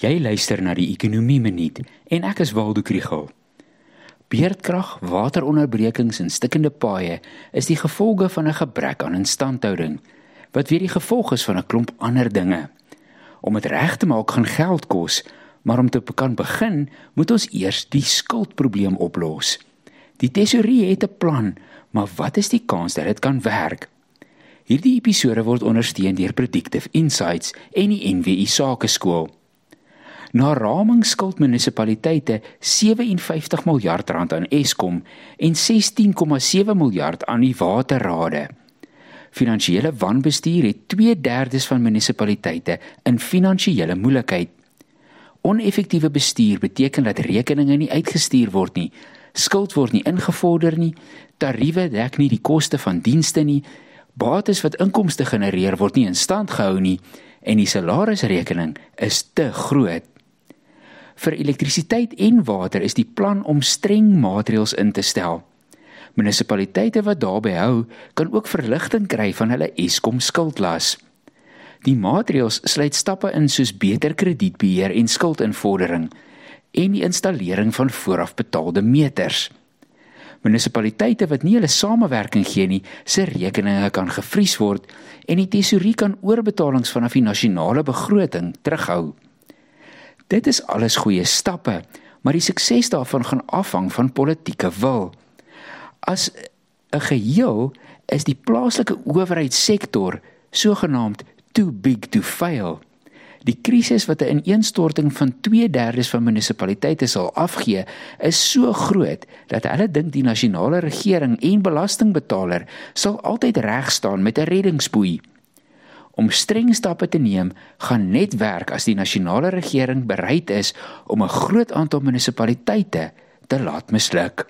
Jy luister na die Ekonomie Minuut en ek is Waldo Krugel. Beerdkrag, wateronderbrekings en stikkende paaie is die gevolge van 'n gebrek aan instandhouding wat weer die gevolg is van 'n klomp ander dinge. Om dit reg te maak gaan geld kos, maar om te kan begin, moet ons eers die skuldprobleem oplos. Die tesourier het 'n plan, maar wat is die kans dat dit kan werk? Hierdie episode word ondersteun deur Predictive Insights en die NWI Sakeskool. Na raming skuld munisipaliteite 57 miljard rand aan Eskom en 16,7 miljard aan die waterrade. Finansiële wanbestuur het 2/3 van munisipaliteite in finansiële moeilikheid. Oneffektiewe bestuur beteken dat rekeninge nie uitgestuur word nie, skuld word nie ingevorder nie, tariewe dek nie die koste van dienste nie, bates wat inkomste genereer word nie in stand gehou nie en die salarisrekening is te groot. Vir elektrisiteit en water is die plan om streng maatreëls in te stel. Munisipaliteite wat daarbey hou, kan ook verligting kry van hulle Eskom skuldlas. Die maatreëls sluit stappe in soos beter kredietbeheer en skuldinvordering en die installering van voorafbetaalde meters. Munisipaliteite wat nie hulle samewerking gee nie, se rekeninge kan gevries word en die tesourier kan oorbetalings vanaf die nasionale begroting terughou. Dit is alles goeie stappe, maar die sukses daarvan gaan afhang van politieke wil. As 'n geheel is die plaaslike owerheidssektor sogenaamd too big to fail. Die krisis wat 'n ineenstorting van 2/3 van munisipaliteite sal afgee, is so groot dat hulle dink die nasionale regering en belastingbetaler sal altyd reg staan met 'n reddingsboei om streng stappe te neem gaan net werk as die nasionale regering bereid is om 'n groot aantal munisipaliteite te laat misluk.